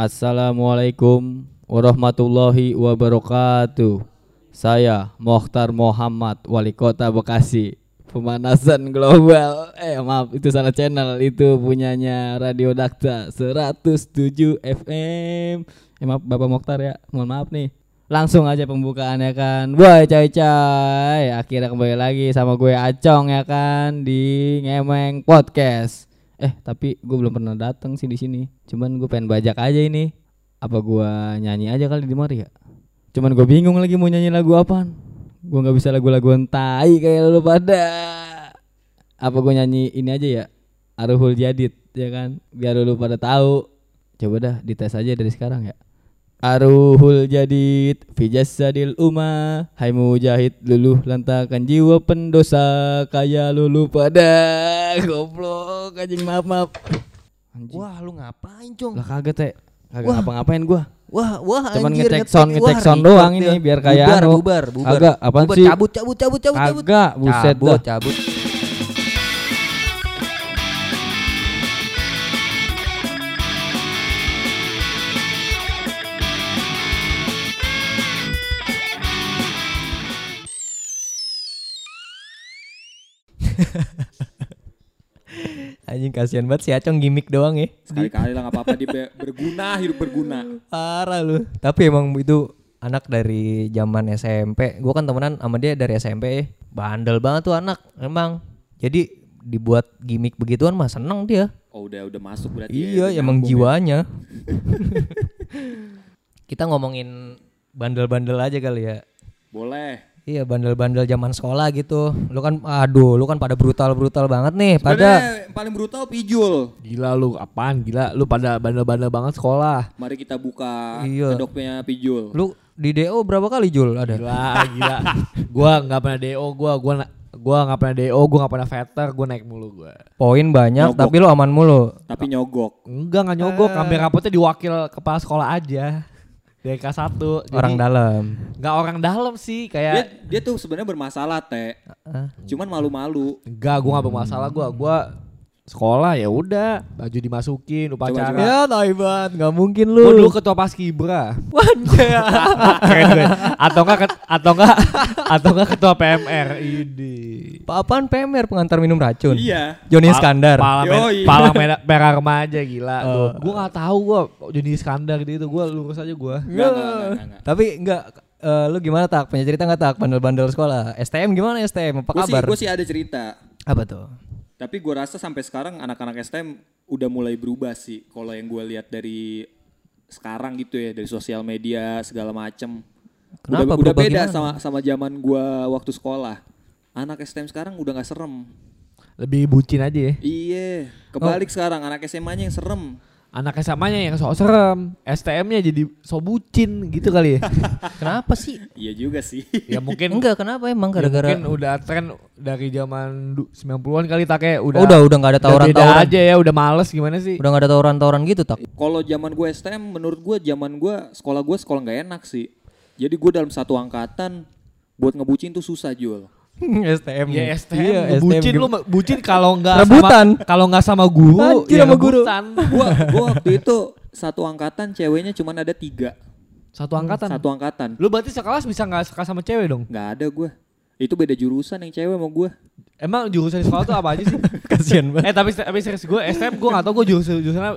Assalamualaikum warahmatullahi wabarakatuh. Saya Mokhtar Muhammad, Wali Kota Bekasi. Pemanasan global. Eh maaf, itu salah channel. Itu punyanya Radio Dakta 107 FM. Eh maaf Bapak Mokhtar ya. Mohon maaf nih. Langsung aja pembukaannya kan. Woi coy coy. Akhirnya kembali lagi sama gue Acong ya kan di Ngemeng Podcast. Eh tapi gue belum pernah datang sih di sini. Cuman gue pengen bajak aja ini. Apa gue nyanyi aja kali di mari ya? Cuman gue bingung lagi mau nyanyi lagu apaan. Gue nggak bisa lagu-lagu tai kayak lu pada. Apa gue nyanyi ini aja ya? Aruhul Jadid ya kan? Biar lu pada tahu. Coba dah dites aja dari sekarang ya. Aruhul jadid fi jasadil umma. Hai mujahid luluh lantakan jiwa pendosa. Kaya lulu pada Goblok anjing maaf maaf. Anjing. Wah, lu ngapain, Cong? Lah kagak teh. Kagak ngapa-ngapain gua. Wah, wah Cuman anjir, ngecek sound ngecek sound doang ini Biar kayak bubar, anu. bubar, bubar. Kagak apaan Bubar, sih? Cabut, cabut, cabut, cabut, cabut. Kagak buset cabut, dah. cabut. Anjing kasihan banget si Acong gimmick doang ya. Sekali-kali lah nggak apa-apa dia be- berguna, hidup berguna. Parah lu. Tapi emang itu anak dari zaman SMP. Gua kan temenan sama dia dari SMP. ya. Bandel banget tuh anak, emang. Jadi dibuat gimmick begituan mah seneng dia. Oh udah udah masuk berarti. Iya, ya, emang ya. jiwanya. Kita ngomongin bandel-bandel aja kali ya. Boleh. Iya, bandel-bandel zaman sekolah gitu. Lu kan aduh, lu kan pada brutal-brutal banget nih. Pada Sebenarnya yang paling brutal pijul. Gila lu apaan gila lu pada bandel-bandel banget sekolah. Mari kita buka Iya. kedoknya pijul. lu di DO berapa kali Jul ada? Gila gila. gua nggak pernah DO gua gua na- gua nggak pernah DO gua nggak pernah veter gua naik mulu gua. Poin banyak Nyogok. tapi lu aman mulu. Tapi nyogok. Enggak nggak nyogok ambil rapotnya diwakil kepala sekolah aja. Kelas 1 Orang dalam. Nggak orang dalam sih Dia kayak dia tuh sebenarnya bermasalah teh. Cuman malu-malu. enggak gua nggak bermasalah gua gua sekolah ya udah baju dimasukin upacara. coba. Ya, taibat, nggak mungkin Gua lu. dulu ketua paskibra. Gue. Atau enggak atau enggak atau enggak ketua PMR ini. Apaan PMR pengantar minum racun? Iya. Joni Pal- Iskandar. Palang, Yoi. merah, palang merah, merah remaja gila. Oh. Gua, gua gak tahu gua Joni Iskandar gitu. Gua lurus aja gua. Enggak, enggak, enggak, enggak, enggak. Tapi enggak eh, lu gimana tak? Punya cerita enggak tak bandel-bandel sekolah? STM gimana STM? Apa Gue sih, kabar? gua sih ada cerita. Apa tuh? Tapi gua rasa sampai sekarang anak-anak STM udah mulai berubah sih. Kalau yang gua lihat dari sekarang gitu ya, dari sosial media segala macem. Kenapa udah, udah beda gimana? sama sama zaman gua waktu sekolah. Anak STM sekarang udah nggak serem. Lebih bucin aja ya. Iya, kebalik Oh. sekarang anak SMA-nya yang serem. Anak SMA-nya yang sok serem, STM-nya jadi sok bucin gitu kali ya. Kenapa sih? Iya juga sih. ya mungkin Enggak, kenapa emang ya gara-gara mungkin udah tren dari zaman du- 90-an kali tak kayak udah Oh, udah udah enggak ada tawuran-tawuran. aja ya, udah males gimana sih? Udah enggak ada tawuran-tawuran gitu tak? Kalau zaman gue STM, menurut gue zaman gue sekolah gue sekolah nggak enak sih. Jadi gue dalam satu angkatan buat ngebucin tuh susah jual. STM. Ya STM, Iya, bucin gim- lu bucin kalau nggak Rebutan. sama kalau nggak sama guru, Anjir, ya sama guru. rebutan. Gue gua waktu itu satu angkatan ceweknya cuman ada tiga. Satu angkatan. Satu angkatan. Lu berarti sekelas bisa nggak suka sama cewek dong? Nggak ada gue. Itu beda jurusan yang cewek sama gue. Emang jurusan di sekolah tuh apa aja sih? Kasian banget. eh tapi tapi serius gue STM gue nggak tau gue jurusan jurusannya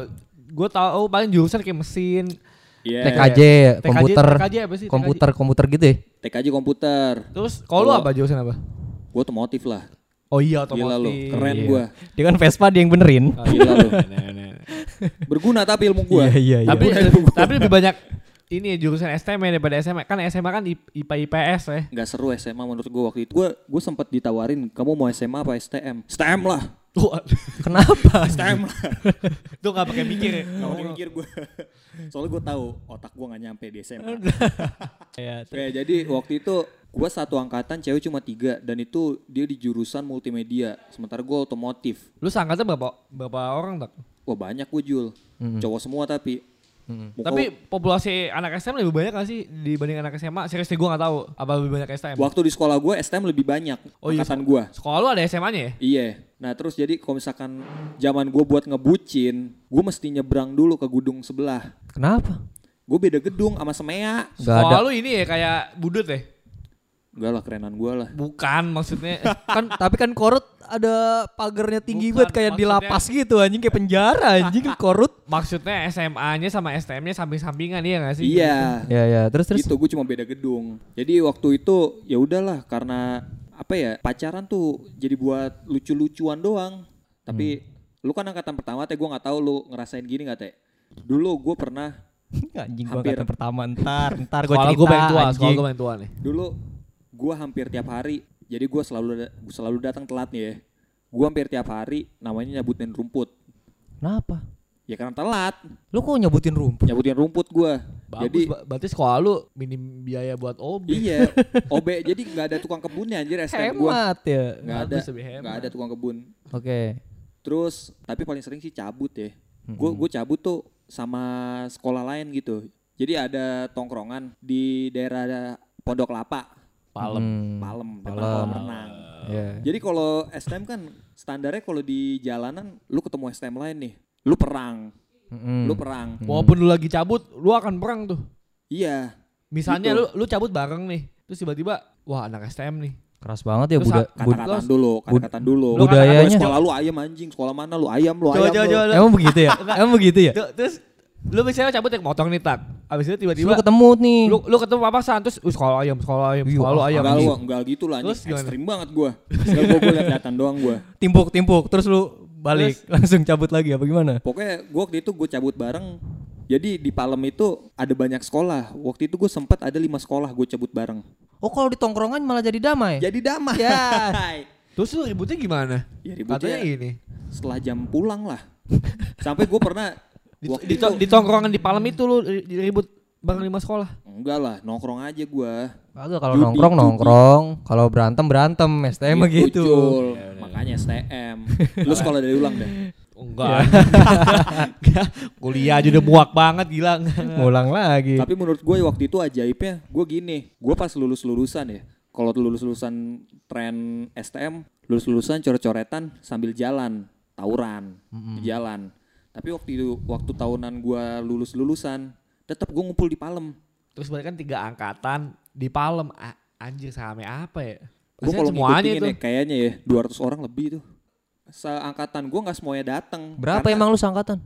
gue tahu paling jurusan kayak mesin Iya. TKJ, TKJ komputer. TKJ apa sih? TKJ? Komputer, komputer gitu ya? TKJ komputer. Terus kalau lu apa jurusan apa? Gue otomotif lah. Oh iya Gila otomotif. lu, keren Iya. gue. Dia kan Vespa dia yang benerin. Oh, Gila lu. Berguna tapi ilmu gue. iya, Tapi tapi lebih banyak ini jurusan STM ya daripada SMA. Kan SMA kan I- IPA IPS ya. Nggak seru SMA menurut gue waktu itu. Gue gue sempat ditawarin, kamu mau SMA apa STM? STM lah. Tuh, Kenapa? STM lah. tuh nggak pakai mikir ya. Gak pakai mikir gue. Soalnya gue tahu otak gue gak nyampe di SMA. Kayak jadi waktu itu gue satu angkatan cewek cuma tiga dan itu dia di jurusan multimedia. Sementara gue otomotif. Lu seangkatan berapa berapa orang tak? Wah banyak gue Jul. Cowok semua tapi. Muka- Tapi populasi anak STM lebih banyak gak sih dibanding anak SMA? Serius nih gue gak tahu apa lebih banyak STM. waktu di sekolah gue STM lebih banyak Oh iya, angkatan gue. Sekolah lu ada SMA-nya ya? Iya. Nah terus jadi kalau misalkan zaman gue buat ngebucin, gue mesti nyebrang dulu ke gedung sebelah. Kenapa? Gue beda gedung sama Semea. Gak Sekolah ada. lu ini ya kayak budut ya? Enggak lah kerenan gue lah. Bukan maksudnya. kan tapi kan korut ada pagarnya tinggi Bukan, banget kayak di lapas gitu anjing kayak penjara anjing korut. maksudnya SMA-nya sama STM-nya samping-sampingan iya gak sih? Iya. Ya ya terus terus. Gitu gue cuma beda gedung. Jadi waktu itu ya udahlah karena apa ya pacaran tuh jadi buat lucu-lucuan doang. Tapi lu kan angkatan pertama teh gue nggak tahu lu ngerasain gini nggak teh. Dulu gue pernah anjing gua Hampir. kata pertama ntar ntar gua Sekolah cerita gue paling tua, gue paling tua nih. dulu gue hampir tiap hari jadi gue selalu selalu datang telat nih ya. Gue hampir tiap hari namanya nyabutin rumput. Kenapa? ya karena telat. Lu kok nyebutin rumput? nyabutin rumput gue jadi ba- berarti sekolah lu minim biaya buat OB. iya OB. Jadi nggak ada tukang kebunnya anjir STM gue Hemat ya. nggak ada nggak ada tukang kebun. Oke. terus tapi paling sering sih cabut ya. Gue gue cabut tuh sama sekolah lain gitu. Jadi ada tongkrongan di daerah Pondok Lapa Palem. Hmm. Palem Palem. kolam renang Ya. Jadi kalau STM kan standarnya kalau di jalanan lu ketemu STM lain nih, lu perang, Mm-mm. lu perang. Walaupun lu lagi cabut, lu akan perang tuh. Iya. Misalnya Gitu. lu lu cabut bareng nih, terus tiba-tiba wah anak STM nih. Keras banget ya Terus Buddha. a- Bud- Kata-kataan dulu, kata-kataan dulu. Lu budayanya- Lu sekolah lu ayam anjing, sekolah mana lu ayam lu ayam. lu. Emang begitu ya? Emang begitu ya? Terus lu misalnya cabut naik motor nih tak. Abis itu Terus tiba-tiba lu ketemu nih. lu lu ketemu papasan terus "Uh, sekolah ayam, sekolah ayam, Iya, sekolah lu ayam. Enggak anjing." lu, enggak gitu lah Terus gimana? Ekstrim banget gua. Enggak gua, gua liat-liatan doang gua. timpuk-timpuk terus lu balik langsung cabut lagi apa gimana? Pokoknya gua waktu itu gua cabut bareng. Jadi di Palem itu ada banyak sekolah. Waktu itu gue sempat ada lima sekolah gue cabut bareng. Oh kalau di tongkrongan malah jadi damai. Jadi damai. Ya. Terus lu ributnya gimana? Ya ributnya Katanya ini. setelah jam pulang lah. Sampai gue pernah Di, waktu di, itu di tongkrongan di Palem itu lu ri- ribut bareng lima sekolah. enggak lah nongkrong aja gua. Kagak kalau nongkrong judi. nongkrong, kalau berantem berantem, STM mah gitu. Jul. Makanya STM. Lu sekolah dari ulang deh. Enggak. Enggak. Kuliah aja udah muak banget gila. Ngulang lagi. Tapi menurut gue waktu itu ajaibnya gue gini. Gue pas lulus lulusan ya. Kalau lulus lulusan tren STM, lulus lulusan coret-coretan sambil jalan, tawuran di jalan. Tapi waktu itu waktu tahunan gue lulus lulusan, tetap gue ngumpul di Palem. Terus balik kan tiga angkatan di Palem. A- anjir sampai apa ya? Gue kalau semuanya ngikutin itu. ya, kayaknya ya 200 orang lebih tuh. Seangkatan gue nggak semuanya datang. Berapa Karena- emang lu seangkatan?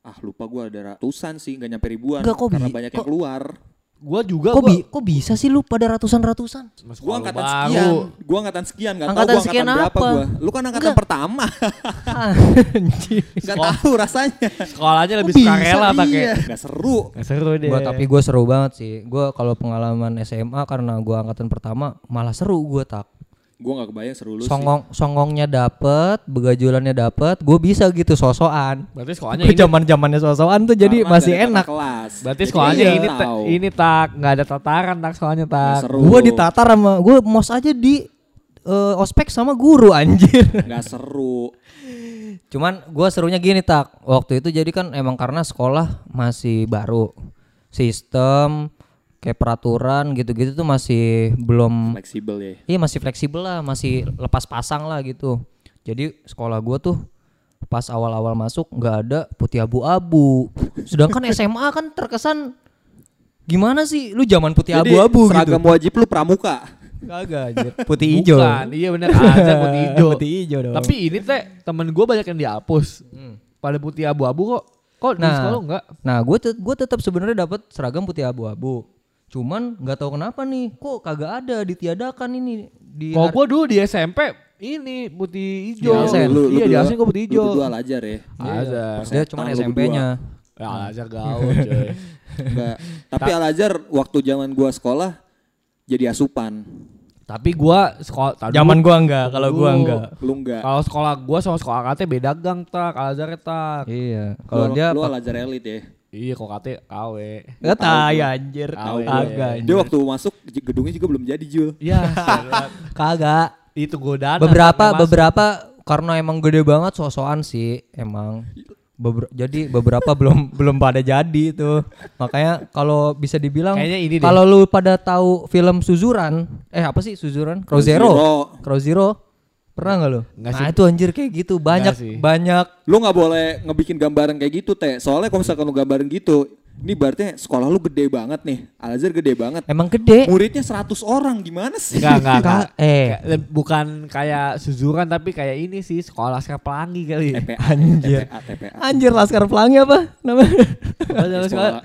Ah lupa gue ada ratusan sih, nggak nyampe ribuan. Enggak, kok karena banyak kok- yang keluar. Gua juga Kok, gua bi- kok bisa sih lu pada ratusan-ratusan? Gua angkatan baru. sekian, gua angkatan sekian, nggak tahu Angkatan gua angkatan sekian berapa apa? gua. Lu kan angkatan Enggak. pertama, Anjing. nggak tahu rasanya. Sekolahnya lebih suka rela iya. ya? Nggak seru. Nggak seru deh. Gua tapi gue seru banget sih. Gue kalau pengalaman SMA karena gua angkatan pertama malah seru gue tak. Gua nggak kebayang seru lu sih. Songong songongnya dapet, begajulannya dapet, gue bisa gitu sosokan. Berarti sekolahnya Gue ini zaman zamannya sosokan tuh jadi Karena masih enak. Kelas. Berarti Jadi sekolahnya iya, ini ta- ini tak nggak ada tataran tak sekolahnya tak. seru. Gue ditatar sama gue mos aja di eh, ospek sama guru anjir. Nggak seru. Cuman gue serunya gini tak. Waktu itu jadi kan emang karena sekolah masih baru, sistem kayak peraturan gitu-gitu tuh masih belum Fleksibel ya. Iya masih fleksibel lah, masih lepas pasang lah gitu. Jadi sekolah gua tuh pas awal-awal masuk nggak ada putih abu-abu. Sedangkan SMA kan terkesan gimana sih? Lu zaman putih Jadi abu-abu gitu. seragam wajib lu pramuka. Kagak anjir. Putih hijau. Bukan, iya bener ada putih hijau. Putih hijau dong. Tapi ini teh temen gue banyak yang dihapus. Pada putih abu-abu kok. Kok di Nah. sekolah lu enggak? Nah, gue tet gue tetap sebenarnya dapat seragam putih abu-abu. Cuman nggak tahu kenapa nih, kok kagak ada ditiadakan ini di Kalau har- gue dulu di SMP ini putih hijau. Di Asen. Lu- lu iya di Asen gue putih Lu hijau. berdua ajar ya. Ada. dia Lu berdua. SMP-nya. Ya ajar gaul coy. Enggak. Tapi Al Azhar waktu zaman gua sekolah jadi asupan. Tapi gua sekolah tadi Zaman gua enggak, kalau gua enggak. Lu enggak. Kalau sekolah gua sama sekolah KT beda gang tak, Al Azhar tak. Iya, Kalau dia lu pak- Al Azhar elit ya. Iya kok KT KW. Gak tahu ya anjir. Kagak. Dia waktu masuk gedungnya juga belum jadi Jul. Iya, Kagak. itu godaan. Beberapa beberapa karena emang gede banget sosokan sih emang. Beber- jadi beberapa belum belum pada jadi itu. Makanya kalau bisa dibilang Kayaknya ini deh. kalau lu pada tahu film Suzuran, eh apa sih Suzuran? Crow Zero. Zero. Crow Zero. Pernah nggak lu? Nggak nah sih. itu anjir kayak gitu banyak sih. banyak Lu nggak boleh ngebikin gambaran kayak gitu teh. Soalnya kalau misalkan lu gambaran gitu, ini berarti sekolah lu gede banget nih. Al Azhar gede banget. emang gede. Muridnya 100 orang gimana sih? Enggak, enggak, enggak. Eh. Bukan kayak Suzuran tapi kayak ini sih sekolah Laskar Pelangi kali. TPA, Anjir. TPA, TPA. Anjir Laskar Pelangi apa namanya? Sekolah- Sekolah.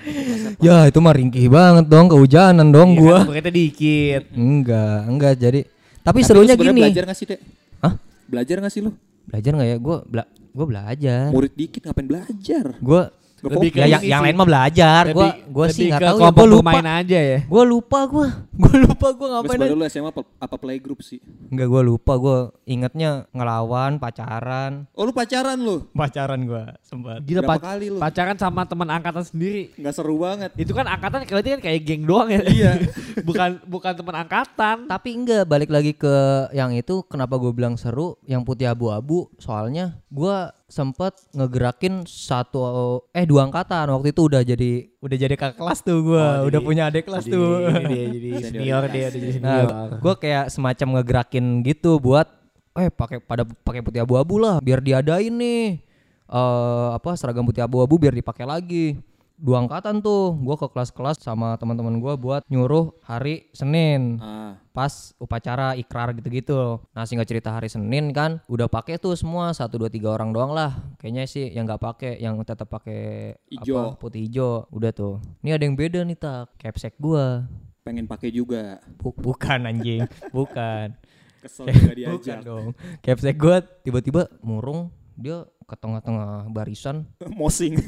ya itu mah ringkih banget dong kehujanan dong Iya gua. kan, dikit. Enggak, enggak jadi. Tapi, Tapi serunya gini. Belajar gak sih, Dek? Hah? Belajar gak sih lu? Belajar nggak ya? Gua bela gua belajar. Murid dikit ngapain belajar? Nggak Lebih ya, yang, yang lain mah belajar. Gua Lebih- gua sih lebih nggak tahu ya. Gua lupa. bermain aja ya. Gua lupa gua. Gua lupa gua Lu ngapain. sebenarnya aja. lu SMA apa, apa playgroup sih? Enggak gua lupa gua ingetnya ngelawan pacaran. Oh lu pacaran lu? Pacaran gua sempat. Gila Berapa pac- kali lu? pacaran sama teman angkatan sendiri. Nggak seru banget. Itu kan angkatan berarti kan kayak geng doang ya. Iya. bukan bukan teman angkatan. Tapi enggak balik lagi ke yang itu kenapa gue bilang seru yang putih abu-abu soalnya gua sempet ngegerakin satu eh dua angkatan. Waktu itu udah jadi udah jadi kakak kelas tuh gua. Oh, udah jadi- punya adik kelas Jadi tuh. dia jadi senior dia udah jadi nah senior. gue kayak semacam ngegerakin gitu buat eh pakai pada pakai putih abu-abu lah biar diadain nih. Eh apa seragam putih abu-abu biar dipakai lagi dua angkatan tuh gua ke kelas-kelas sama teman-teman gua buat nyuruh hari Senin Ah, pas upacara ikrar gitu-gitu. Nah singkat cerita hari Senin kan udah pakai tuh semua satu dua tiga orang doang lah. Kayaknya sih yang nggak pakai, yang tetap pakai apa putih hijau. Udah tuh. Ini ada yang beda nih tak. Capsek gua. pengen pakai juga. Bu- bukan anjing, bukan. Kesel juga Bukan diajak. dong. Capsek gua tiba-tiba murung dia ke tengah-tengah barisan. Mosing.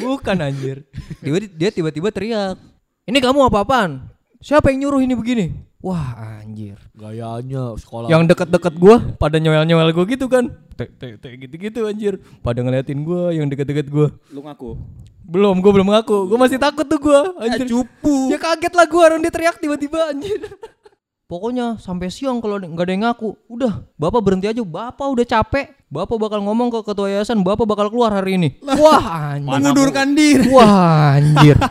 Bukan anjir. Tiba dia tiba-tiba teriak. Ini kamu apa-apaan? Siapa yang nyuruh ini begini? Wah anjir. Gayanya sekolah. yang deket-deket gua pada nyowel-nyowel gua gitu kan gitu-gitu anjir pada ngeliatin gua yang deket-deket gua lu ngaku. belum gua belum ngaku gua masih takut tuh gua anjir cupu. ya kaget lah gua orang dia teriak tiba-tiba anjir pokoknya sampai siang kalau nggak ada yang ngaku udah bapak berhenti aja bapak udah capek bapak bakal ngomong ke ketua yayasan bapak bakal keluar hari ini wah anjir Mengundurkan diri. wah anjir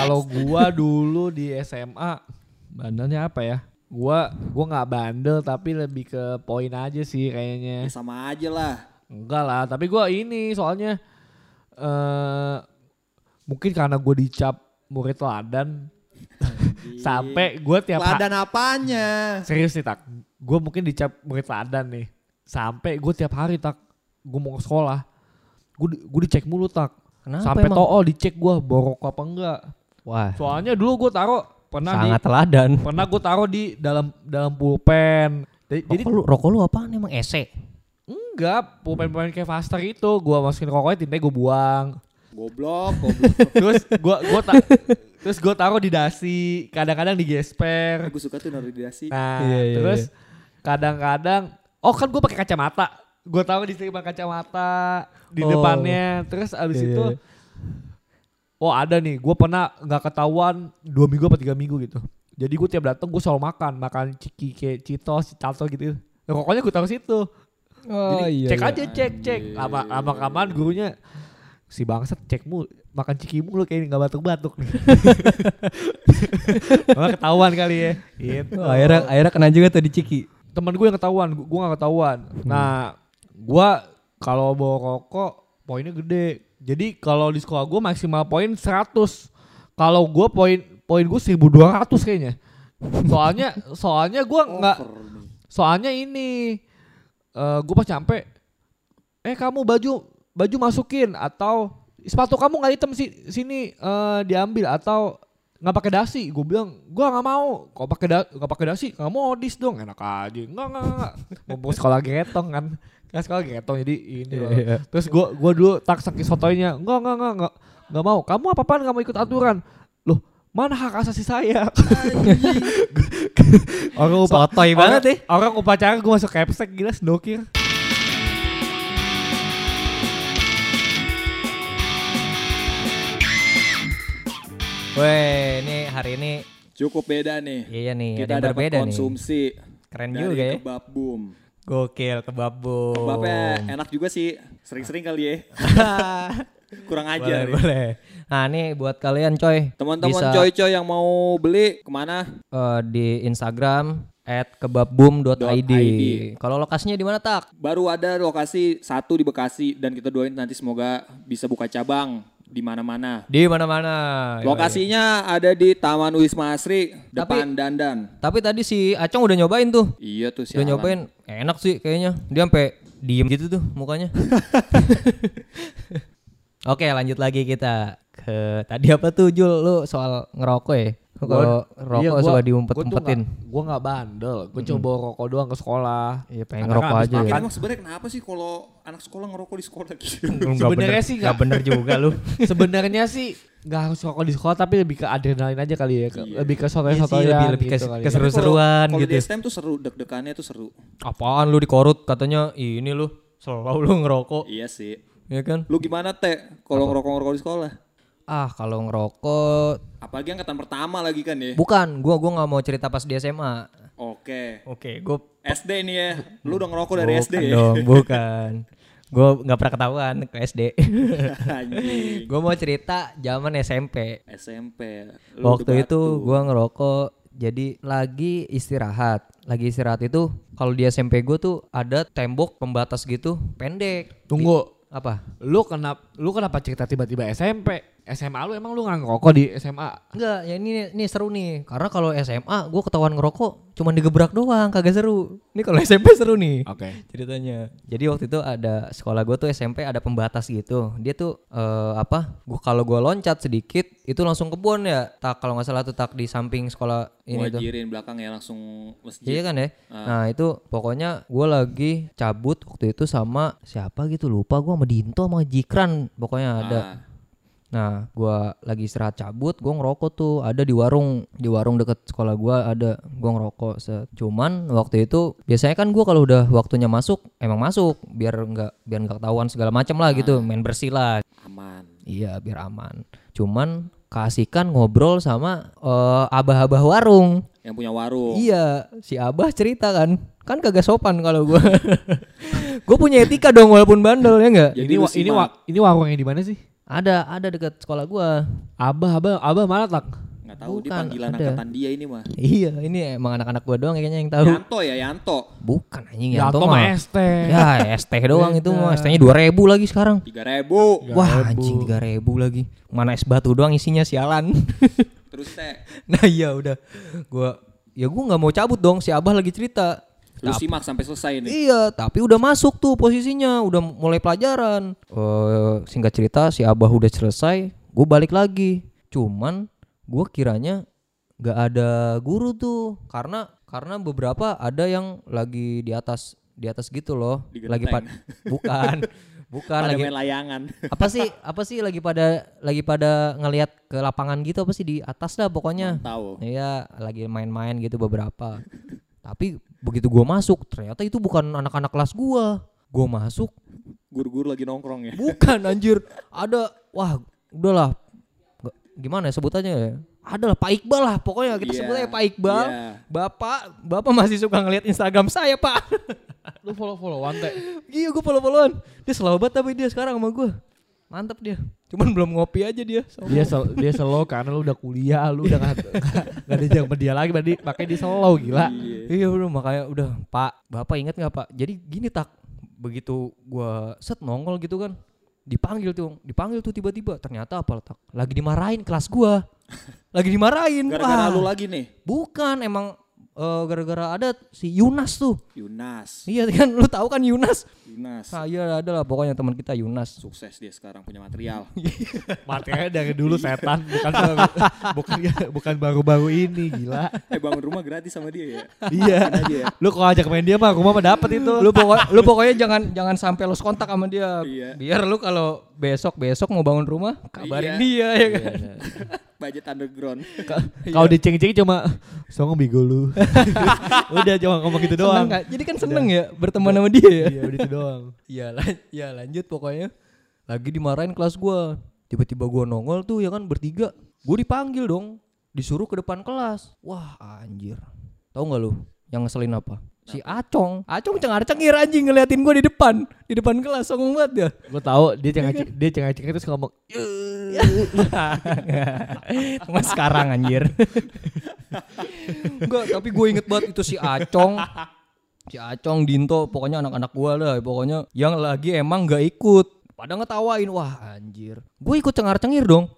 Kalau gua dulu di SMA bandelnya apa ya? Gua gua nggak bandel tapi lebih ke poin aja sih kayaknya. Ya sama aja lah. Enggak lah, tapi gua ini soalnya eh mungkin karena gua dicap murid teladan sampai gua tiap ha- Ladan apanya? serius nih tak, gua mungkin dicap murid teladan nih. Sampai gua tiap hari tak, gua mau ke sekolah, gua di- gua dicek mulu tak, Kenapa sampai emang? tool dicek gua borok apa enggak. wah. Soalnya dulu gua taruh pernah di sangat teladan. pernah gua taruh di dalam dalam pulpen. Jadi, jadi rokok lu rokok lu apaan? Emang ese enggak pulpen-pulpen kayak faster itu gua masukin rokoknya tintanya gua buang. Goblok, goblok. terus gua gua ta- terus gua taruh di dasi, kadang-kadang di gesper. Gue suka tuh naruh di dasi. Nah, Iya, iya, terus kadang-kadang oh kan gua pakai kacamata. Gua taruh di selipan kacamata di Oh. depannya. Terus abis Iya, itu iya. Oh ada nih, gua pernah nggak ketahuan dua minggu apa tiga minggu gitu. Jadi gue tiap datang gue selalu makan, makan ciki kayak citos, cato gitu. Nah, pokoknya gue taruh situ. Oh Jadi iya cek iya. aja cek cek. Lama lama kelamaan gurunya si bangsat cek mulu makan ciki mulu kayak nggak batuk batuk nih Malah ketahuan kali ya. Gitu. Oh, akhirnya akhirnya kena juga tuh di Ciki. teman gue yang ketahuan gue nggak ketahuan. Hmm. nah gue kalau bawa rokok poinnya gede. Jadi kalau di sekolah gue maksimal poin 100 kalau gue poin poin gue 1200 kayaknya. Soalnya soalnya gue nggak Over nih. soalnya ini eh gue pas nyampe eh kamu baju baju masukin atau sepatu kamu nggak hitam sih sini eh, diambil atau nggak pakai dasi? Gue bilang gue nggak mau. Kok pakai da nggak pakai dasi? Nggak mau modis dong. Enak aja. Nggak nggak nggak. Mau mau sekolah getong kan. Kan sekolah getong jadi ini loh. Iya, iya. terus gue gua dulu tak saking sotoynya nggak nggak nggak nggak nggak mau. Kamu apa apaan kamu ikut aturan? Loh mana hak asasi saya orang upa- Sotoy banget deh. orang upacara gue masuk capsek gila sendokir Weh, ini hari ini Cukup beda nih. iya nih, Kita ada yang dapat berbeda nih. konsumsi Keren dari juga ya. kebab boom. Gokil kebab boom. Kebabnya enak juga sih. Sering-sering kali ya. Kurang aja. boleh, nih. boleh. Nah, ini buat kalian coy. Teman-teman coy-coy yang mau beli ke mana? eh, di Instagram at kebabboom.id. .id. Kalau lokasinya di mana tak? Baru ada lokasi satu di Bekasi dan kita doain nanti semoga bisa buka cabang di mana-mana. Di mana-mana. Lokasinya ada di Taman Wisma Asri depan Dandan. Tapi tadi si Acong udah nyobain tuh. Iya tuh Udah sialan. nyobain, enak sih kayaknya. Dia sampai diem gitu tuh mukanya. Oke, lanjut lagi kita ke tadi apa tuh Jul lu soal ngerokok ya? Kalau rokok iya, gua- suka diumpet-umpetin. nggak- Gua nggak bandel, gua coba bawa rokok doang ke sekolah. Iya, pengen Karena ngerokok aja ya. Emang sebenarnya kenapa sih kalau anak sekolah ngerokok di sekolah gitu? Sebenarnya bener- sih nggak nggak- bener juga lu. Sebenarnya sih nggak harus rokok di sekolah tapi lebih ke adrenalin aja kali ya, ke- Iya. lebih ke Iya sih, sotoy-sotoyan lebih- lebih gitu ke- ya. seru- Seru-seruan Kalau gitu. di STM tuh seru, deg-degannya tuh seru. Apaan lu dikorut katanya ini lu selalu lu ngerokok, Iya sih. ya kan? Lu gimana teh kalau ngerokok-ngerokok di sekolah? Ah, kalau ngerokok Apalagi angkatan pertama lagi kan ya. bukan, gua gua nggak mau cerita pas di SMA. Oke. Oke, gua SD nih ya. Lu udah ngerokok dari bukan SD ya? dong, bukan. Gue nggak pernah ketahuan ke SD. Gue mau cerita zaman SMP. SMP. Lu Waktu itu gue ngerokok. Jadi lagi istirahat. Lagi istirahat itu kalau di SMP gue tuh ada tembok pembatas gitu pendek. Tunggu, Apa? lu kenapa lu kenapa cerita tiba-tiba SMP? SMA lu emang lu nggak ngerokok di SMA? Enggak, ya ini ini seru nih. Karena kalau SMA gue ketahuan ngerokok cuman digebrak doang, kagak seru. Ini kalau SMP seru nih. Oke. ceritanya. Jadi waktu itu ada sekolah gue tuh SMP ada pembatas gitu. Dia tuh eh, apa? Gua kalau gue loncat sedikit itu langsung kebun ya. Tak kalau nggak salah tuh tak di samping sekolah ini tuh. Muajirin belakang ya langsung masjid. Iya kan ya. Nah itu pokoknya gue lagi cabut waktu itu sama siapa gitu lupa gue sama Dinto sama Jikran pokoknya ada. Ah, Nah, gua lagi istirahat cabut, gua ngerokok tuh ada di warung, di warung deket sekolah gua ada, gua ngerokok. set. Cuman waktu itu biasanya kan gua kalau udah waktunya masuk, emang masuk biar nggak biar nggak ketahuan segala macam lah gitu, main bersih lah. aman. Iya, biar aman. Cuman keasikan ngobrol sama eh, abah-abah warung. Yang punya warung. Iya, si abah cerita kan, kan kagak sopan kalau gua. gua punya etika dong walaupun bandel ya enggak? Jadi ini wa- ini wa- ini warungnya di mana sih? Ada, ada dekat sekolah gua. Abah, abah, abah mana tak? Nggak tahu dia Bukan, panggilan ada. angkatan dia ini mah. Iya, ini emang anak-anak gua doang kayaknya yang tahu. Yanto ya Yanto. Bukan anjing Ya, Yanto atau mah. ST. Ya, ST doang itu mah. ST-nya 2000 lagi sekarang. Tiga ribu. Wah, anjing 3000 lagi. Mana es batu doang isinya sialan. Terus teh. nah, iya udah. Gua ya gua nggak mau cabut dong, si Abah lagi cerita. Lu simak sampai selesai nih. Iya, tapi udah masuk tuh posisinya, udah mulai pelajaran. Eh, singkat cerita si Abah udah selesai, gue balik lagi. Cuman gue kiranya nggak ada guru tuh, karena karena beberapa ada yang lagi di atas di atas gitu loh, lagi pad bukan bukan Pada lagi main layangan. apa sih apa sih lagi pada lagi pada ngelihat ke lapangan gitu apa sih di atas dah pokoknya. Tahu. Iya, lagi main-main gitu beberapa. Tapi begitu gua masuk, ternyata itu bukan anak-anak kelas gua. Gua masuk, Guru-guru lagi nongkrong ya. bukan anjir. Ada wah, udahlah. Gimana ya sebutannya ya? Adalah Pak Iqbal lah, pokoknya kita Iya, sebut aja Pak Iqbal. iya. Bapak, Bapak masih suka ngelihat Instagram saya, Pak. Lu follow-followan teh. Iya, gua follow-followan. Dia selalu banget tapi dia sekarang sama gua. Mantep dia. Cuman belum ngopi aja dia. Sombong. Dia sel, dia slow karena lu udah kuliah, lu udah gak, gak ada jam dia lagi, berarti makanya dia slow gila. Iya udah makanya udah Pak Bapak inget nggak Pak jadi gini tak begitu gua set nongol gitu kan dipanggil tuh dipanggil tuh tiba-tiba ternyata apa tak lagi dimarahin kelas gua lagi dimarahin Gara-gara lu lagi nih. bukan emang eh, gara-gara ada si Yunas tuh Yunas. iya kan lu tahu kan Yunas Yunas. nah, iya ada lah pokoknya teman kita Yunas Sukses dia sekarang punya material. Makanya dari dulu setan, bukan bukan bukan baru-baru ini gila. eh bangun rumah gratis sama dia ya. Iya. ya. Lu kalau ajak main dia mah rumah mah dapet itu. lu pokok lu pokoknya jangan jangan sampai los kontak sama dia Iya. biar lu kalau besok besok mau bangun rumah kabarin Iya. dia ya kan Budget underground. Kalau diceng-ceng cuma songong bigo lu. Udah cuma ngomong gitu doang. Seneng nggak? Jadi kan seneng ya berteman sama dia ya. Iya, udah itu doang. Iya, lan- ya lanjut pokoknya. Lagi dimarahin kelas gua. Tiba-tiba gua nongol tuh ya kan bertiga. Gue dipanggil dong, disuruh ke depan kelas. Wah anjir. Tahu nggak lu yang ngeselin apa? Si Acong, Acong cengar-cengir anjing ngeliatin gue di depan, di depan kelas songong banget dia. Gue tahu dia cengar dia cengar terus ngomong Mas sekarang anjir. Enggak, tapi gue inget banget itu si Acong. Si Acong, Dinto, pokoknya anak-anak gue lah. Pokoknya yang lagi emang gak ikut. Pada ngetawain, wah anjir. Gue ikut cengar-cengir dong.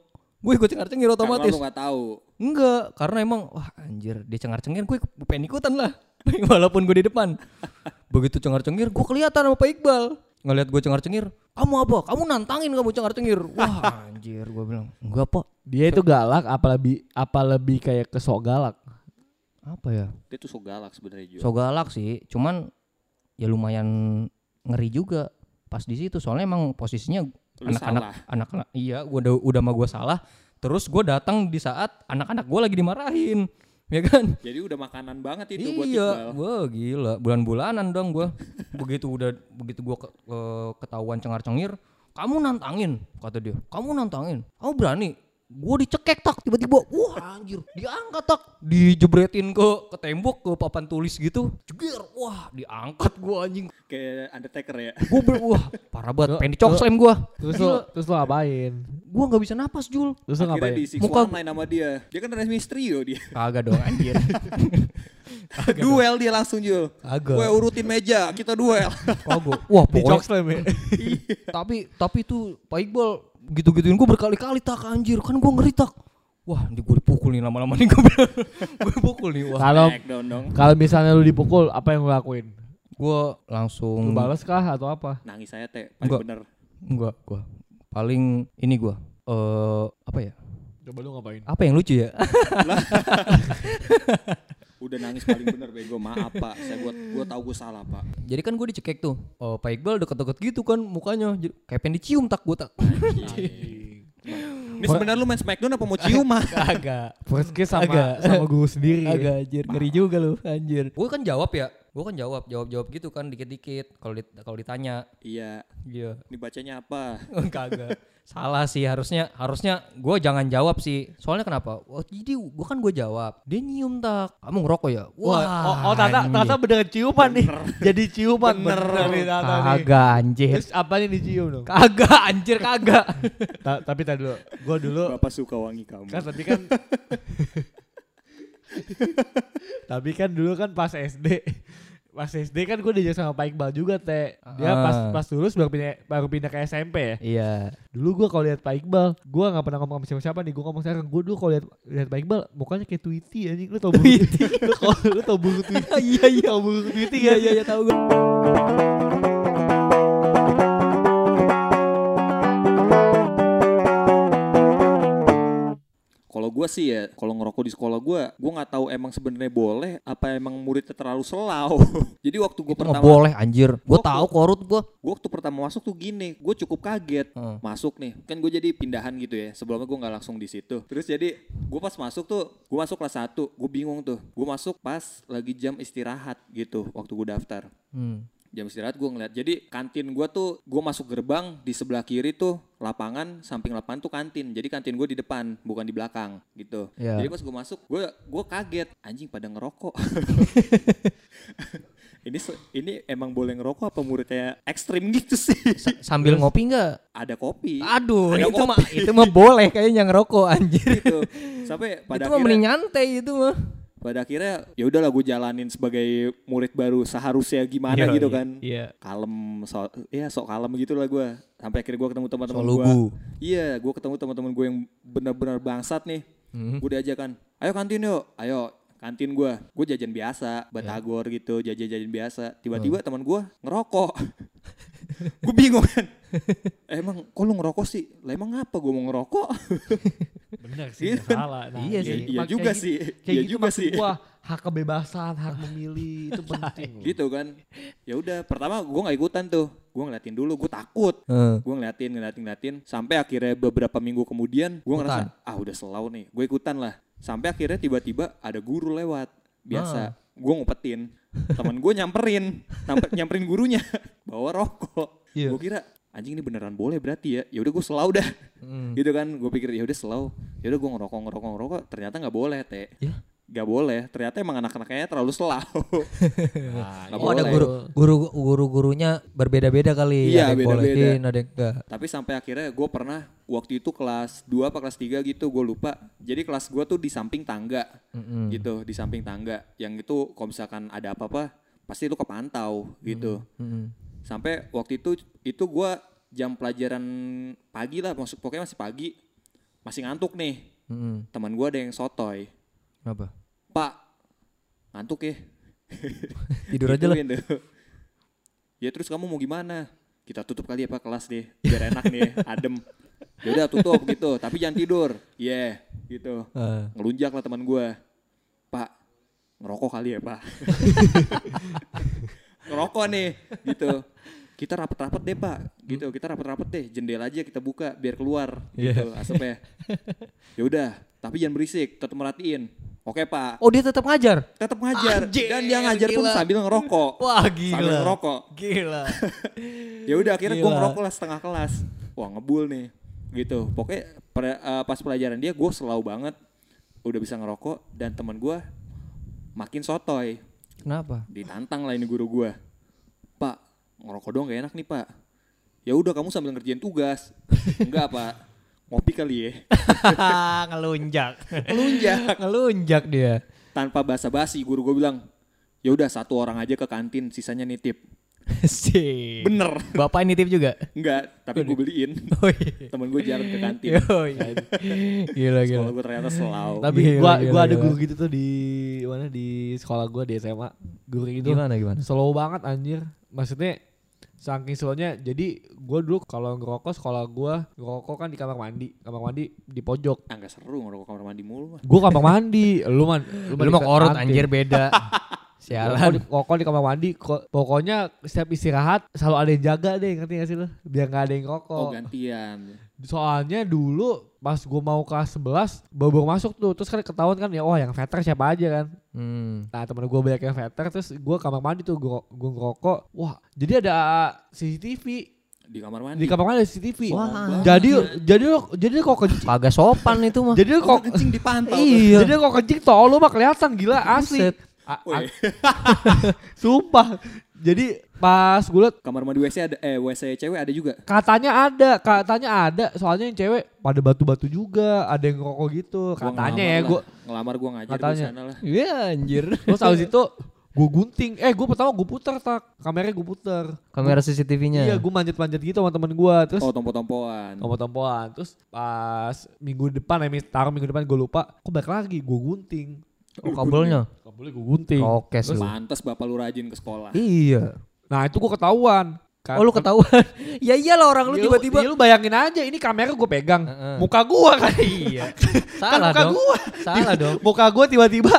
Gue ikut cengar-cengir Karena otomatis. lu gak tahu. Enggak, karena emang wah anjir dia cengar-cengir gue pengen ikutan lah. Walaupun gue di depan. Begitu cengar-cengir gue kelihatan sama Pak Iqbal. Ngeliat gue cengar-cengir, kamu apa? Kamu nantangin kamu cengar-cengir. Wah anjir gue bilang, enggak pak. dia itu galak apa lebih apa lebih kayak kesok galak. Apa ya? Dia tuh so galak sebenarnya juga. So galak sih, cuman ya lumayan ngeri juga pas di situ. Soalnya emang posisinya anak-anak anak-anak iya gua udah udah mah gue salah. Terus gue datang di saat anak-anak gue lagi dimarahin, ya kan? Jadi udah makanan banget itu buat Iqbal. iya, wah gila, bulan-bulanan dong gue. begitu udah begitu gue ke, ke- ketahuan cengar-cengir, kamu nantangin kata dia. Kamu nantangin, kamu berani? Gue dicekek tak tiba-tiba, wah anjir, diangkat tak, dijebretin ke ke tembok ke papan tulis gitu, jeger, wah diangkat gue anjing, Kayak Undertaker ya. gue ber, wah parah banget, pengen dicok slam gue, Terus lo terus lo apain? gue nggak bisa napas Jul, Terus lo Akhirnya ngapain? Muka- line sama dia. Dia kan Remy Mysterio dia. kagak dong anjir, duel dia langsung Jul. Kagak. Gue urutin meja, kita duel. kagak, wah Di pokoknya slam ya. tapi tapi itu Pak Iqbal gitu-gituin gue berkali-kali tak anjir kan gue ngeri tak wah ini gue dipukul nih lama-lama nih gue gue pukul nih wah Kalau kalau misalnya lu dipukul, apa yang lu lakuin? gue Lu langsung balas kah atau apa? Nangis saya teh, paling Enggak. bener. enggak gue paling ini gue eh apa ya Coba lu ngapain? apa yang lucu ya Udah nangis paling bener bego. Maaf pak, saya buat gue tahu gue salah pak. jadi kan gue dicekek tuh oh, Pak Iqbal deket-deket gitu kan mukanya kayak pengen dicium tak gue tak Ini sebenarnya lu main Smackdown apa mau cium mah? kagak First kiss sama Agak. sama guru sendiri. Agak anjir, ngeri juga lu anjir. Gue kan jawab ya, gue kan jawab, jawab-jawab gitu kan dikit-dikit kalau dit- kalau ditanya. Iya. Iya. Ini bacanya apa? Kagak. Salah sih harusnya harusnya gue jangan jawab sih. Soalnya kenapa? Wah, jadi gue kan gue jawab. Dia nyium tak. Kamu ngerokok ya? Wah, oh, oh Tata. Tata beneran ciuman nih. Jadi ciuman Bener. bener nih Tata nih. Kagak anjir. Terus apanya dicium dong? Kagak anjir kagak. Ta- tapi tadi dulu, gua dulu Bapak suka wangi kamu. kan tapi kan tapi kan dulu kan pas SD pas SD kan gue diajak sama Pak Iqbal juga teh dia pas Ah. pas lulus baru pindah baru pindah ke SMP ya Iya. dulu gue kalau lihat Pak Iqbal gue nggak pernah ngomong sama siapa siapa nih gue ngomong sekarang gue dulu kalau lihat lihat Pak Iqbal mukanya kayak Tweety anjing lu tau bulu lu tau bulu Tweety Iya iya. tau bulu Tweety Iya iya iya tahu gue. Kalau gue sih ya, kalau ngerokok di sekolah gue, gue nggak tahu emang sebenarnya boleh apa emang muridnya terlalu selau. Jadi waktu gue pertama, boleh anjir. Gue tahu korut gue. gue waktu pertama masuk tuh gini, gue cukup kaget Heeh. masuk nih, kan gue jadi pindahan gitu ya. Sebelumnya gue nggak langsung di situ. Terus jadi gue pas masuk tuh, gue masuk kelas 1 gue bingung tuh. Gue masuk pas lagi jam istirahat gitu, waktu gue daftar. Hmm. Jam istirahat gue ngeliat. Jadi kantin gue tuh gue masuk gerbang di sebelah kiri tuh lapangan samping lapangan tuh kantin. Jadi kantin gue di depan bukan di belakang gitu. Iya. jadi pas gue masuk gue gue kaget. Anjing pada ngerokok. Ini ini emang boleh ngerokok apa muridnya ekstrim gitu sih? Sambil ngopi nggak? ada kopi. Aduh, Ada itu mah itu mah boleh kayaknya ngerokok anjir. gitu. Sampai pada itu mah mending nyantai itu mah. Pada akhirnya ya udahlah gue jalanin sebagai murid baru seharusnya gimana Iya, gitu iya, kan. Iya. kalem so ya sok kalem gitu lah gue sampai akhirnya gue ketemu teman-teman Sok gue iya gue ketemu teman-teman gue yang benar-benar bangsat nih. Hmm. gue diajakan ayo kantin yuk. Ayo kantin gue gue jajan biasa batagor gitu jajan jajan biasa. Tiba-tiba Hmm. teman gue ngerokok. Gue bingung kan. "Eh, emang kok lu ngerokok sih? Lah emang apa gue mau ngerokok? Bener sih Gitu kan. salah nah, Iya kayak sih. Iya kayak juga gitu- sih. kayak Iya gitu juga sih. gua hak kebebasan hak memilih itu penting gitu kan. Ya udah pertama gue nggak ikutan tuh. Gue ngeliatin dulu gue takut. Heeh. gue ngeliatin ngeliatin ngeliatin. Sampai akhirnya beberapa minggu kemudian gue ngerasa ah udah selau nih. Gue ikutan lah. Sampai akhirnya tiba-tiba ada guru lewat. Biasa gue ngumpetin teman gue nyamperin. Nyamperin gurunya. Bawa rokok. Iya. gue kira anjing ini beneran boleh berarti ya ya udah gue selau dah Hmm. gitu kan gue pikir ya udah selau ya udah gue ngerokok ngerokok ngerokok ternyata nggak boleh teh Ya. nggak boleh ternyata emang anak-anaknya terlalu selau Nah, Nggak Oh ada boleh. guru guru guru gurunya berbeda-beda kali. Iya, ada beda-beda. ada yang enggak. tapi sampai akhirnya gue pernah waktu itu kelas 2 apa kelas 3 gitu gue lupa jadi kelas gue tuh di samping tangga Mm-mm. gitu di samping tangga yang itu kalau misalkan ada apa-apa pasti lu kepantau gitu Mm-mm. Sampai waktu itu itu gua jam pelajaran pagi lah maksud pokoknya masih pagi masih ngantuk nih. Mm-mm. teman gua ada yang sotoy. Apa? pak ngantuk ya? Tidur aja lah. Ya terus kamu mau gimana? Kita tutup kali ya pak kelas deh biar enak nih adem. Ya udah tutup gitu tapi jangan tidur. Yeah gitu. Ah. ngelunjak lah teman gua. Pak ngerokok kali ya pak ngerokok nih gitu. Kita rapet-rapet deh pak. Gitu kita rapet-rapet deh. Jendela aja kita buka biar keluar. Gitu asapnya. Ya udah tapi jangan berisik. Tetap merhatiin. Oke pak. Oh dia tetap ngajar. tetap ngajar. Anjir, dan dia ngajar pun gila. sambil ngerokok. Wah sambil ngerokok. Gila. ya udah akhirnya gue Gila. ngerokok lah setengah kelas. Wah ngebul nih. Gitu. Pokoknya pre- eh, pas pelajaran dia gue selalu banget. Udah bisa ngerokok dan teman gue makin sotoy Kenapa? ditantang lah ini guru gue pak ngerokok dong gak enak nih pak ya udah kamu sambil ngerjain tugas enggak pak ngopi kali ya Ngelunjak. Ngelunjak. Ngelunjak dia. tanpa basa-basi guru gue bilang ya udah satu orang aja ke kantin sisanya nitip Sih. bener Bapak nitip juga. enggak tapi gue beliin Oh iya. temen gue jarang ke kantin Oh iya. Gila gila. sekolah gue ternyata selalu Tapi Gila, gua gila, gua ada gila. guru gitu tuh di mana di sekolah gua di SMA. Guru itu Gimana gimana? slow banget anjir. Maksudnya saking slownya jadi gua dulu kalau ngerokok sekolah gua ngerokok kan di kamar mandi kamar mandi di pojok Ah, nggak seru ngerokok kamar mandi mulu gua kamar mandi lu man lu, Lu mau korut anjir beda. Sialan. di, rokok di kamar mandi ko- pokoknya setiap istirahat selalu ada yang jaga deh ngerti gak sih lu biar nggak ada yang Oh, rokok gantian. soalnya dulu pas gua mau kelas 11 baru masuk tuh terus kan ketahuan kan ya wah yang veter siapa aja kan Hmm. Nah temen gue banyak yang veter terus gue kamar mandi tuh gue gue ngerokok. Wah jadi ada CCTV Di kamar mandi. di kamar mandi ada CCTV. Wah, jadi jadi lo jadi lo kok kencing. Kagak sopan itu mah. Jadi lo kok kencing dipantau. Iya. jadi lo kok kencing tol lo mah kelihatan gila asli. Buset. A- a-. Sumpah. Jadi pas gue liat kamar mandi WC ada eh WC cewek ada juga. katanya ada, katanya ada. Soalnya yang cewek pada batu-batu juga, ada yang ngerokok gitu. Gua Katanya ya gue. ngelamar gua ngajar di Katanya. sana lah. Iya anjir. Terus abis itu gue gunting. Eh gue pertama gue puter tak, kameranya gue puter. Kamera CCTV-nya. Iya, gue manjat-manjat gitu sama temen gue. Terus Oh, tompo-tompoan. tompo-tompoan. Terus pas minggu depan, ya mis- taruh minggu depan gue lupa. Kok balik lagi, gue gunting. Oh, kabelnya. Kabelnya gue gunting. Rokes lu. Pantes bapak lu rajin ke sekolah. Iya. Nah itu gue ketahuan. Kan- Oh lu ketahuan. ya iyalah orang lu Iya, tiba-tiba. iya, lu bayangin aja ini kamera gue pegang. Heeh. Muka gue kan. Iya. Salah muka dong. gua. Salah dong. Muka gue tiba-tiba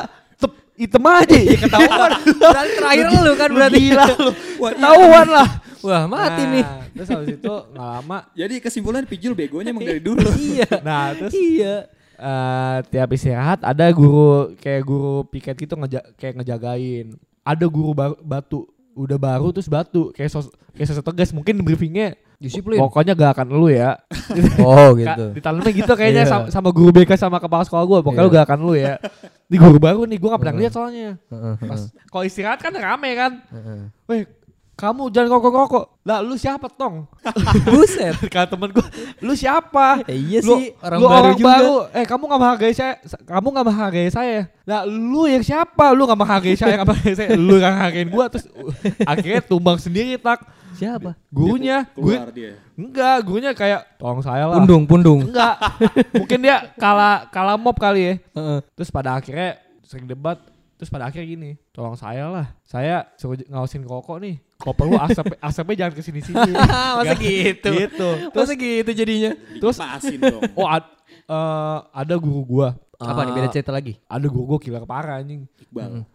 hitam aja. Ya ketahuan. Berarti terakhir lu kan berarti. Gila lu. Wah, iya. Ketahuan lah. Wah mati Nah, nih. Terus habis itu nggak lama. Jadi kesimpulan Pijul begonya emang dari dulu. iya. Nah terus Iya. Eh tiap istirahat ada guru kayak guru piket gitu ngeja kayak ngejagain. Ada guru ba- batu udah baru terus batu kayak sos kayak sosok tegas mungkin briefingnya Disiplin. pokoknya gak akan lu ya Oh gitu. ditanamnya gitu kayaknya Iya. sama, sama guru BK sama kepala sekolah gue pokoknya Iya. lu gak akan lu ya di guru baru nih gue gak pernah lihat soalnya pas kalau istirahat kan rame kan heeh. weh kamu jangan ngokok-ngokok lah lu siapa tong Buset. kata temen gue lu siapa Eh, iya Lu- sih orang lu baru orang juga. baru. Eh kamu gak menghargai saya. Kamu gak menghargai saya. Nah lu yang siapa? Lu gak menghargai saya. Gak menghargai saya. Lu gak menghargain gua. Terus uh, akhirnya tumbang sendiri tak. Siapa? Gurunya. Gue, Keluar dia. enggak. Gurunya kayak tolong saya lah. Pundung, pundung. Enggak. Mungkin dia kalah kalah mob kali ya. Heeh. Terus pada akhirnya sering debat. Terus pada akhirnya gini. Tolong saya lah. Saya suruh ngawasin rokok nih. Kalau perlu asap, asapnya jangan ke sini-sini. Masa gitu? gitu. Masa gitu jadinya? Terus Pasin dong. Oh ad- eh, ada guru gua. Apa nih beda Eh, cerita lagi? Ada guru gua killer parah anjing. Iqbal.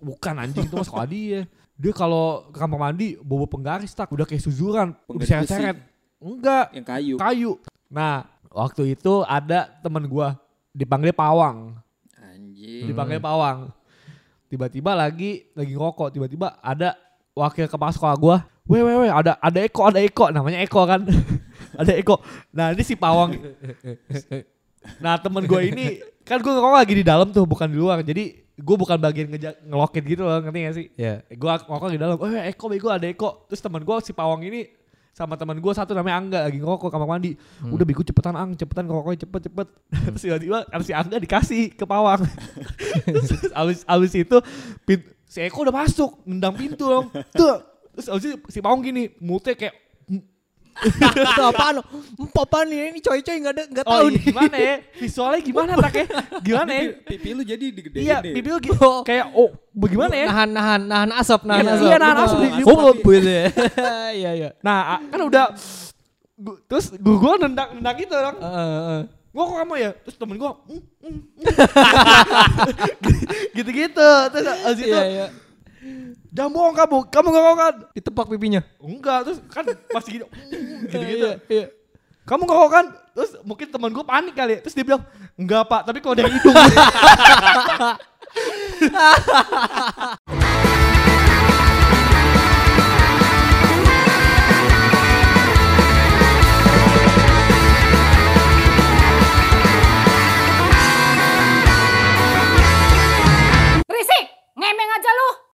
Bukan anjing itu mah sekolah dia. Dia kalau ke kamar mandi bobo penggaris tak udah kayak suzuran, Penggaris seret-seret. Enggak, Yang kayu. kayu. Nah, waktu itu ada temen gua dipanggil pawang, Anjing. dipanggil pawang. Tiba-tiba lagi lagi ngerokok, tiba-tiba ada wakil kepala sekolah gua, weh weh weh ada ada Eko ada Eko. Namanya Eko kan. Ada Eko. Nah ini si pawang. Nah temen gue ini kan gue ngerokok lagi di dalam tuh bukan di luar. Jadi gue bukan bagian ngeja- ngeloket gitu loh ngerti gak sih? Iya. gue ngerokok di dalam oh Eko bego ada Eko. Terus teman gue si pawang ini sama teman gue satu namanya Angga lagi ngerokok kamar mandi. Udah bego cepetan ang cepetan ngerokoknya cepet cepet. Terus tiba-tiba si Angga dikasih ke pawang. Terus abis abis itu pin- si Eko udah masuk nendang pintu dong tuh terus abis itu si pawang gini mulutnya kayak Itu apaan? Apaan nih? Ini coy-coy nggak ada nggak oh tahu iya, nih. gimana ya visualnya gimana taknya gimana ya Pipi, lu jadi digedein iya pipi lu gitu kayak oh bagaimana ya Nahan nahan nahan asap nahan Iya, asap. iya, nahan asap Oh, gitu ya. Iya iya. nah kan udah gu- terus gue gue nendang nendang gitu dong Gua kok kamu ya? Terus temen gua "Mm, mm, mm." Gitu-gitu Terus abis itu Iya iya. Jangan bohong kamu Kamu gak bohong kan? Ditepak pipinya. Enggak Terus kan masih gini "Mm," Gitu-gitu Iya, iya. Kamu gak bohong kan? Terus mungkin temen gua panik kali Terus dia bilang Enggak pak Tapi kalau dari hidung Nemeng aja lu.